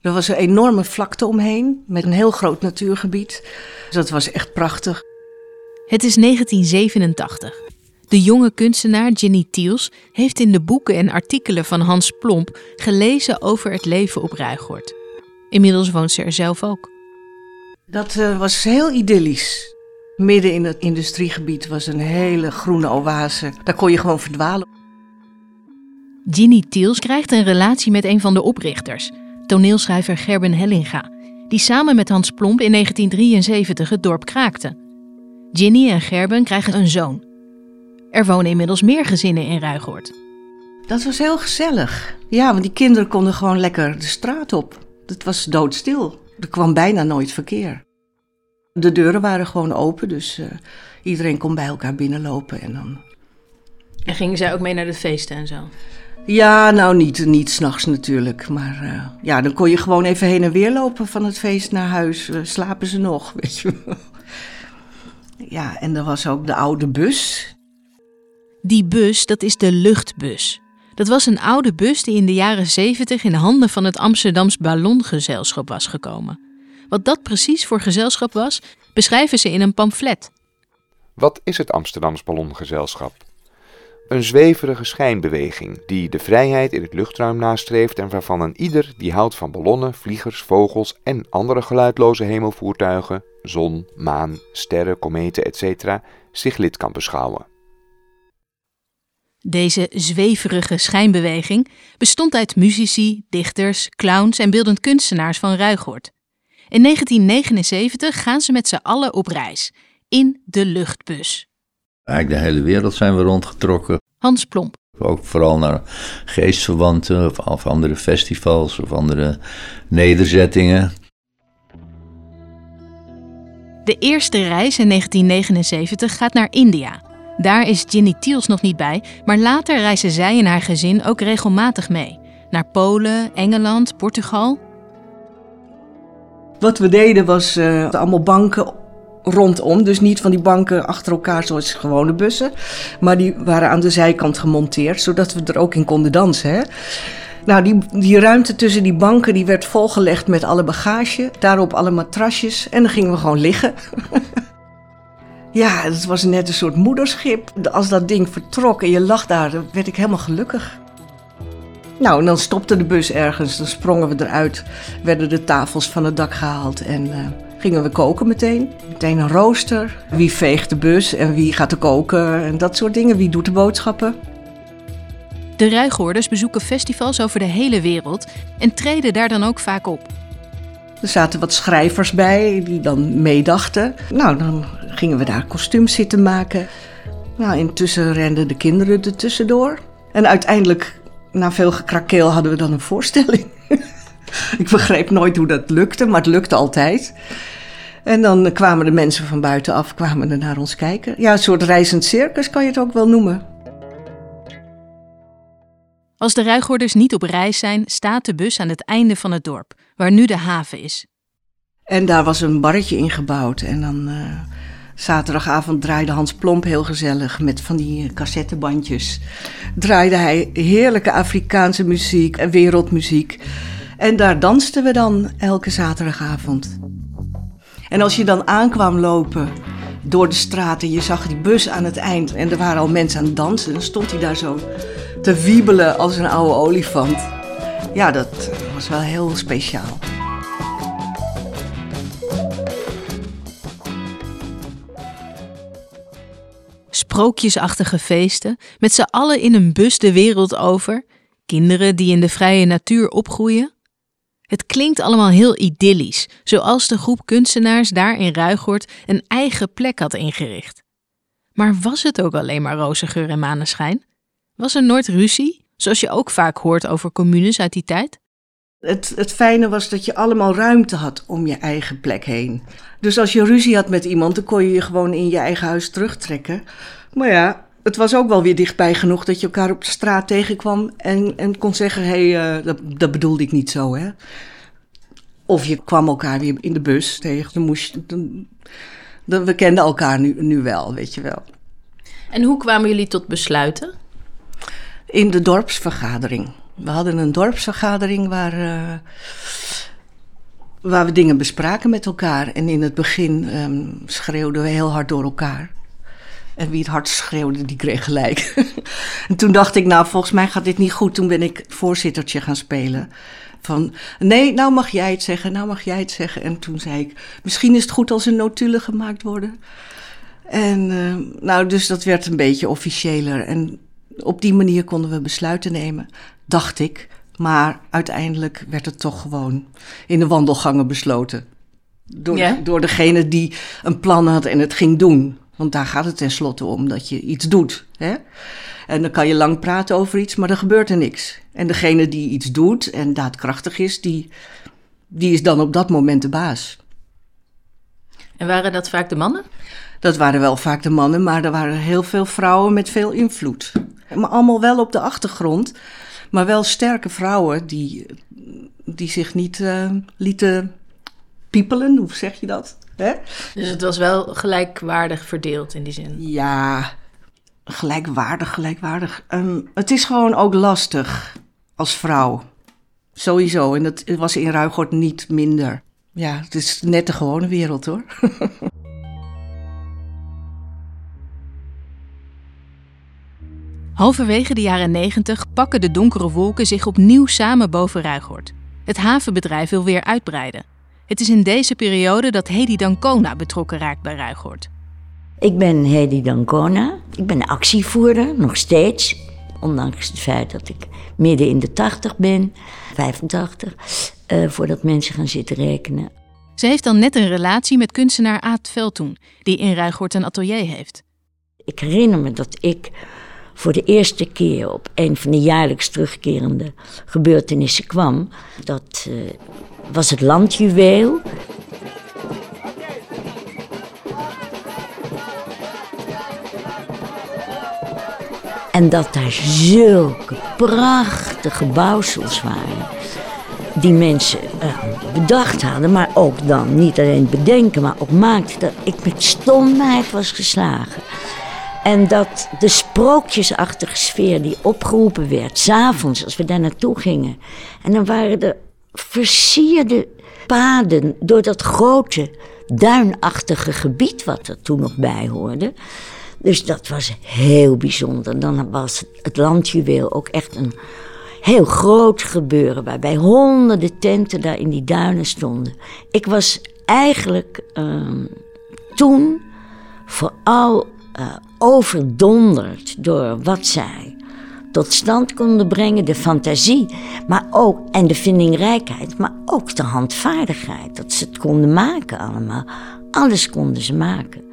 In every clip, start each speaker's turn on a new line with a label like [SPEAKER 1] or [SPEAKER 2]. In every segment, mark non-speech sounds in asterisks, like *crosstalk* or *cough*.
[SPEAKER 1] Er was een enorme vlakte omheen met een heel groot natuurgebied. Dus dat was echt prachtig.
[SPEAKER 2] Het is 1987. De jonge kunstenaar Ginny Tiels heeft in de boeken en artikelen van Hans Plomp gelezen over het leven op Ruigoord. Inmiddels woont ze er zelf ook.
[SPEAKER 1] Dat uh, was heel idyllisch. Midden in het industriegebied was een hele groene oase. Daar kon je gewoon verdwalen.
[SPEAKER 2] Ginny Tiels krijgt een relatie met een van de oprichters, toneelschrijver Gerben Hellinga, die samen met Hans Plomp in 1973 het dorp kraakte. Ginny en Gerben krijgen een zoon. Er wonen inmiddels meer gezinnen in Ruigoord.
[SPEAKER 1] Dat was heel gezellig. Ja, want die kinderen konden gewoon lekker de straat op. Het was doodstil. Er kwam bijna nooit verkeer. De deuren waren gewoon open, dus uh, iedereen kon bij elkaar binnenlopen en dan.
[SPEAKER 2] En gingen zij ook mee naar de feesten en zo?
[SPEAKER 1] Ja, nou niet, niet s'nachts natuurlijk. Maar uh, ja, dan kon je gewoon even heen en weer lopen van het feest naar huis. Uh, slapen ze nog, *laughs* weet je wel. Ja, en er was ook de oude bus.
[SPEAKER 2] Die bus, dat is de luchtbus. Dat was een oude bus die in de jaren 70 in handen van het Amsterdams Ballongezelschap was gekomen. Wat dat precies voor gezelschap was, beschrijven ze in een pamflet.
[SPEAKER 3] Wat is het Amsterdams Ballongezelschap? Een zweverige schijnbeweging die de vrijheid in het luchtruim nastreeft en waarvan een ieder die houdt van ballonnen, vliegers, vogels en andere geluidloze hemelvoertuigen, zon, maan, sterren, kometen, etc., zich lid kan beschouwen.
[SPEAKER 2] Deze zweverige schijnbeweging bestond uit muzici, dichters, clowns en beeldend kunstenaars van Ruigoord. In 1979 gaan ze met z'n allen op reis, in de luchtbus.
[SPEAKER 4] Eigenlijk de hele wereld zijn we rondgetrokken.
[SPEAKER 2] Hans Plomp.
[SPEAKER 4] Ook vooral naar geestverwanten of andere festivals of andere nederzettingen.
[SPEAKER 2] De eerste reis in 1979 gaat naar India. Daar is Ginny Tiels nog niet bij, maar later reizen zij en haar gezin ook regelmatig mee. Naar Polen, Engeland, Portugal.
[SPEAKER 1] Wat we deden was uh, allemaal banken rondom. Dus niet van die banken achter elkaar zoals gewone bussen. Maar die waren aan de zijkant gemonteerd, zodat we er ook in konden dansen. Hè? Nou, die, die ruimte tussen die banken die werd volgelegd met alle bagage. Daarop alle matrasjes. En dan gingen we gewoon liggen. *laughs* ja, het was net een soort moederschip. Als dat ding vertrok en je lag daar, dan werd ik helemaal gelukkig. Nou, en dan stopte de bus ergens. Dan sprongen we eruit. Werden de tafels van het dak gehaald. En uh, gingen we koken meteen. Meteen een rooster. Wie veegt de bus en wie gaat er koken en dat soort dingen. Wie doet de boodschappen.
[SPEAKER 2] De ruighoorders bezoeken festivals over de hele wereld en treden daar dan ook vaak op.
[SPEAKER 1] Er zaten wat schrijvers bij die dan meedachten. Nou, dan gingen we daar kostuums zitten maken. Nou, intussen renden de kinderen er tussendoor. En uiteindelijk, na veel gekrakeel, hadden we dan een voorstelling. Ik begreep nooit hoe dat lukte, maar het lukte altijd. En dan kwamen de mensen van buitenaf kwamen er naar ons kijken. Ja, een soort reizend circus kan je het ook wel noemen.
[SPEAKER 2] Als de ruighoorders niet op reis zijn, staat de bus aan het einde van het dorp, waar nu de haven is.
[SPEAKER 1] En daar was een barretje ingebouwd. En dan uh, zaterdagavond draaide Hans Plomp heel gezellig met van die cassettebandjes. Draaide hij heerlijke Afrikaanse muziek en wereldmuziek. En daar dansten we dan elke zaterdagavond. En als je dan aankwam lopen door de straat en je zag die bus aan het eind en er waren al mensen aan het dansen, dan stond hij daar zo te wiebelen als een oude olifant. Ja, dat was wel heel speciaal.
[SPEAKER 2] Sprookjesachtige feesten, met z'n allen in een bus de wereld over, kinderen die in de vrije natuur opgroeien. Het klinkt allemaal heel idyllisch, zoals de groep kunstenaars daar in Ruigoord een eigen plek had ingericht. Maar was het ook alleen maar roze geur en maneschijn? Was er nooit ruzie, zoals je ook vaak hoort over communes uit die tijd?
[SPEAKER 1] Het, het fijne was dat je allemaal ruimte had om je eigen plek heen. Dus als je ruzie had met iemand, dan kon je je gewoon in je eigen huis terugtrekken. Maar ja, het was ook wel weer dichtbij genoeg dat je elkaar op de straat tegenkwam en, en kon zeggen: hé, hey, uh, dat, dat, bedoelde ik niet zo, hè. Of je kwam elkaar weer in de bus tegen. Dan moest je, dan, dan, we kenden elkaar nu, nu wel, weet je wel.
[SPEAKER 2] En hoe kwamen jullie tot besluiten?
[SPEAKER 1] In de dorpsvergadering. We hadden een dorpsvergadering waar uh, waar we dingen bespraken met elkaar. En in het begin ehm, schreeuwden we heel hard door elkaar. En wie het hard schreeuwde, die kreeg gelijk. *laughs* en toen dacht ik, nou, volgens mij gaat dit niet goed. Toen ben ik voorzittertje gaan spelen. Van, nee, nou mag jij het zeggen, nou mag jij het zeggen. En toen zei ik, misschien is het goed als er notulen gemaakt worden. En uh, nou, dus dat werd een beetje officiëler. En op die manier konden we besluiten nemen, dacht ik. Maar uiteindelijk werd het toch gewoon in de wandelgangen besloten. Door,
[SPEAKER 2] Ja?
[SPEAKER 1] door degene die een plan had en het ging doen. Want daar gaat het tenslotte om, dat je iets doet. Hè? En dan kan je lang praten over iets, maar er gebeurt er niks. En degene die iets doet en daadkrachtig is, die, die is dan op dat moment de baas.
[SPEAKER 2] En waren dat vaak de mannen?
[SPEAKER 1] Dat waren wel vaak de mannen, maar er waren heel veel vrouwen met veel invloed. Maar allemaal wel op de achtergrond, maar wel sterke vrouwen die, die zich niet eh, lieten piepelen, hoe zeg je dat? Hè?
[SPEAKER 2] Dus het was wel gelijkwaardig verdeeld in die zin.
[SPEAKER 1] Ja, gelijkwaardig, gelijkwaardig. Ehm, het is gewoon ook lastig als vrouw. Sowieso. En dat was in Ruigort niet minder. Ja, het is net de gewone wereld hoor. *laughs*
[SPEAKER 2] Halverwege de jaren 90 pakken de donkere wolken zich opnieuw samen boven Ruigoord. Het havenbedrijf wil weer uitbreiden. Het is in deze periode dat Hedy Dancona betrokken raakt bij Ruigoord.
[SPEAKER 5] Ik ben Hedy Dancona. Ik ben actievoerder, nog steeds. Ondanks het feit dat ik midden in de 80 ben, 85, eh, voordat mensen gaan zitten rekenen.
[SPEAKER 2] Ze heeft dan net een relatie met kunstenaar Aad Veldtoen, die in Ruigoord een atelier heeft.
[SPEAKER 5] Ik herinner me dat ik voor de eerste keer op een van de jaarlijks terugkerende gebeurtenissen kwam. Dat eh, was het landjuweel. En dat daar zulke prachtige bouwsels waren. Die mensen eh, bedacht hadden, maar ook dan niet alleen bedenken, maar ook maakten dat ik met stomheid was geslagen. En dat de sprookjesachtige sfeer die opgeroepen werd, s'avonds als we daar naartoe gingen. En dan waren er versierde paden door dat grote duinachtige gebied wat er toen nog bij hoorde. Dus dat was heel bijzonder. Dan was het landjuweel ook echt een heel groot gebeuren, waarbij honderden tenten daar in die duinen stonden. Ik was eigenlijk ehm, toen vooral eh, overdonderd door wat zij tot stand konden brengen, de fantasie, maar ook en de vindingrijkheid, maar ook de handvaardigheid, dat ze het konden maken allemaal. Alles konden ze maken.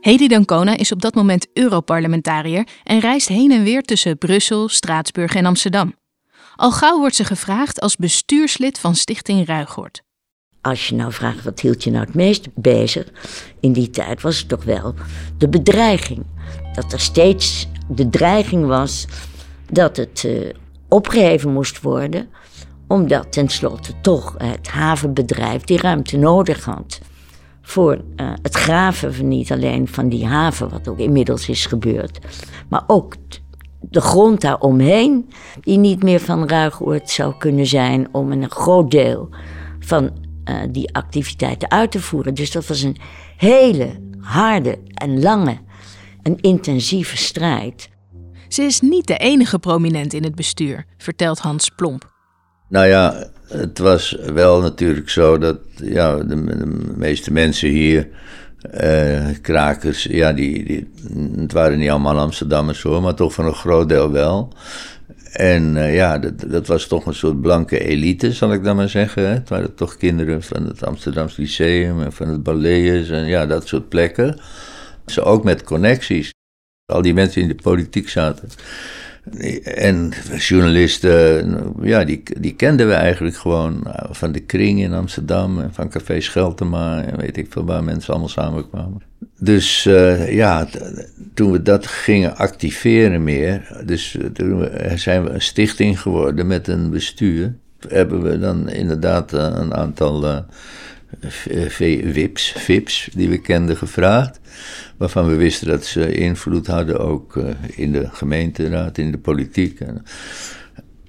[SPEAKER 2] Hedy Dancona is op dat moment Europarlementariër en reist heen en weer tussen Brussel, Straatsburg en Amsterdam. Al gauw wordt ze gevraagd als bestuurslid van Stichting Ruigoord.
[SPEAKER 5] Als je nou vraagt wat hield je nou het meest bezig, in die tijd was het toch wel de bedreiging. Dat er steeds de dreiging was dat het eh, opgeheven moest worden, omdat tenslotte toch het havenbedrijf die ruimte nodig had voor eh, het graven van niet alleen van die haven, wat ook inmiddels is gebeurd, maar ook de grond daaromheen, die niet meer van Ruigoord zou kunnen zijn om een groot deel van eh, die activiteiten uit te voeren. Dus dat was een hele harde en lange en intensieve strijd.
[SPEAKER 2] Ze is niet de enige prominent in het bestuur, vertelt Hans Plomp.
[SPEAKER 4] Nou ja, het was wel natuurlijk zo dat ja, de, de meeste mensen hier, eh, krakers, ja, die, die, het waren niet allemaal Amsterdammers hoor, maar toch voor een groot deel wel. En eh, ja, dat, dat was toch een soort blanke elite, zal ik dan maar zeggen. Hè? Het waren toch kinderen van het Amsterdams Lyceum en van het Balleus en ja, dat soort plekken. Ze ook met connecties. Al die mensen in de politiek zaten. En journalisten, ja, die, die kenden we eigenlijk gewoon nou, van de kring in Amsterdam en van Café Scheltema en weet ik veel waar mensen allemaal samenkwamen. Dus eh, ja, toen we dat gingen activeren meer, dus eh, toen zijn we een stichting geworden met een bestuur, hebben we dan inderdaad eh, een aantal eh, v- v- WIPs, VIPs die we kenden gevraagd. Waarvan we wisten dat ze invloed hadden ook in de gemeenteraad, in de politiek.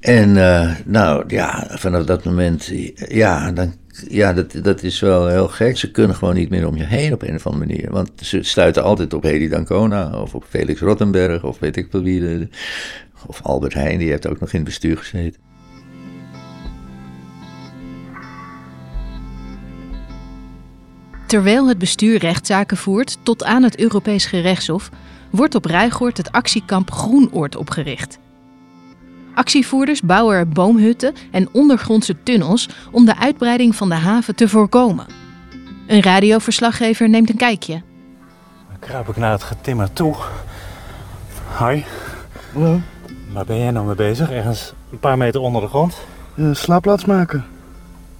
[SPEAKER 4] En, uh, nou ja, vanaf dat moment, ja, dan, ja dat, dat is wel heel gek. Ze kunnen gewoon niet meer om je heen op een of andere manier. Want ze stuiten altijd op Hedy Dancona of op Felix Rottenberg of weet ik wel wie. Of Albert Heijn, die heeft ook nog in het bestuur gezeten.
[SPEAKER 2] Terwijl het bestuur rechtszaken voert tot aan het Europees gerechtshof, wordt op Rijgoord het actiekamp Groenoord opgericht. Actievoerders bouwen er boomhutten en ondergrondse tunnels om de uitbreiding van de haven te voorkomen. Een radioverslaggever neemt een kijkje.
[SPEAKER 6] Dan kruip ik naar het getimmer toe. Hoi.
[SPEAKER 7] Hallo.
[SPEAKER 6] Waar ben jij nou mee bezig? Ergens een paar meter onder de grond?
[SPEAKER 7] Uh, slaapplaats maken.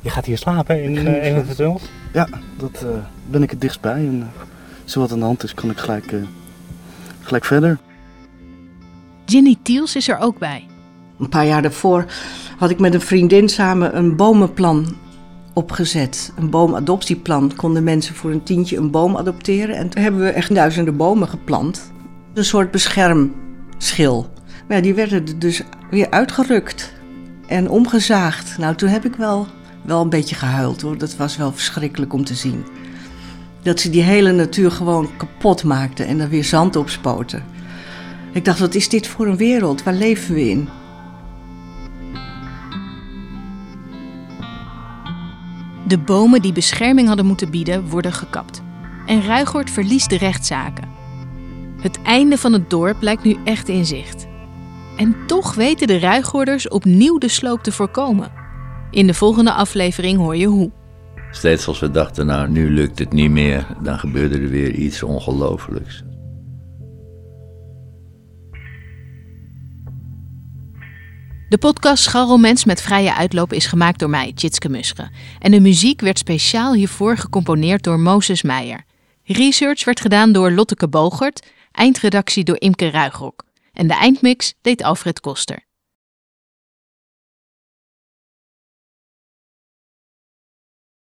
[SPEAKER 6] Je gaat hier slapen in uh, een van de tunnels?
[SPEAKER 7] Ja, dat uh, ben ik het dichtstbij. En uh, er wat aan de hand is, kan ik gelijk, gelijk verder.
[SPEAKER 2] Ginny Tiels is er ook bij.
[SPEAKER 1] Een paar jaar daarvoor had ik met een vriendin samen een bomenplan opgezet. Een boomadoptieplan. Konden mensen voor een tientje een boom adopteren. En toen hebben we echt duizenden bomen geplant. Een soort beschermschil. Maar die werden er dus weer uitgerukt en omgezaagd. Nou, toen heb ik wel, wel een beetje gehuild hoor. Dat was wel verschrikkelijk om te zien. Dat ze die hele natuur gewoon kapot maakten en er weer zand op spoten. Ik dacht, wat is dit voor een wereld? Waar leven we in?
[SPEAKER 2] De bomen die bescherming hadden moeten bieden, worden gekapt. En Ruigoord verliest de rechtszaken. Het einde van het dorp lijkt nu echt in zicht. En toch weten de Ruigoorders opnieuw de sloop te voorkomen. In de volgende aflevering hoor je hoe.
[SPEAKER 4] Steeds als we dachten, nou nu lukt het niet meer, dan gebeurde er weer iets ongelooflijks.
[SPEAKER 2] De podcast Scharrelmens met vrije uitloop is gemaakt door mij, Tjitske Musche. En de muziek werd speciaal hiervoor gecomponeerd door Moses Meijer. Research werd gedaan door Lotteke Bogert, eindredactie door Imke Ruigrok. En de eindmix deed Alfred Koster.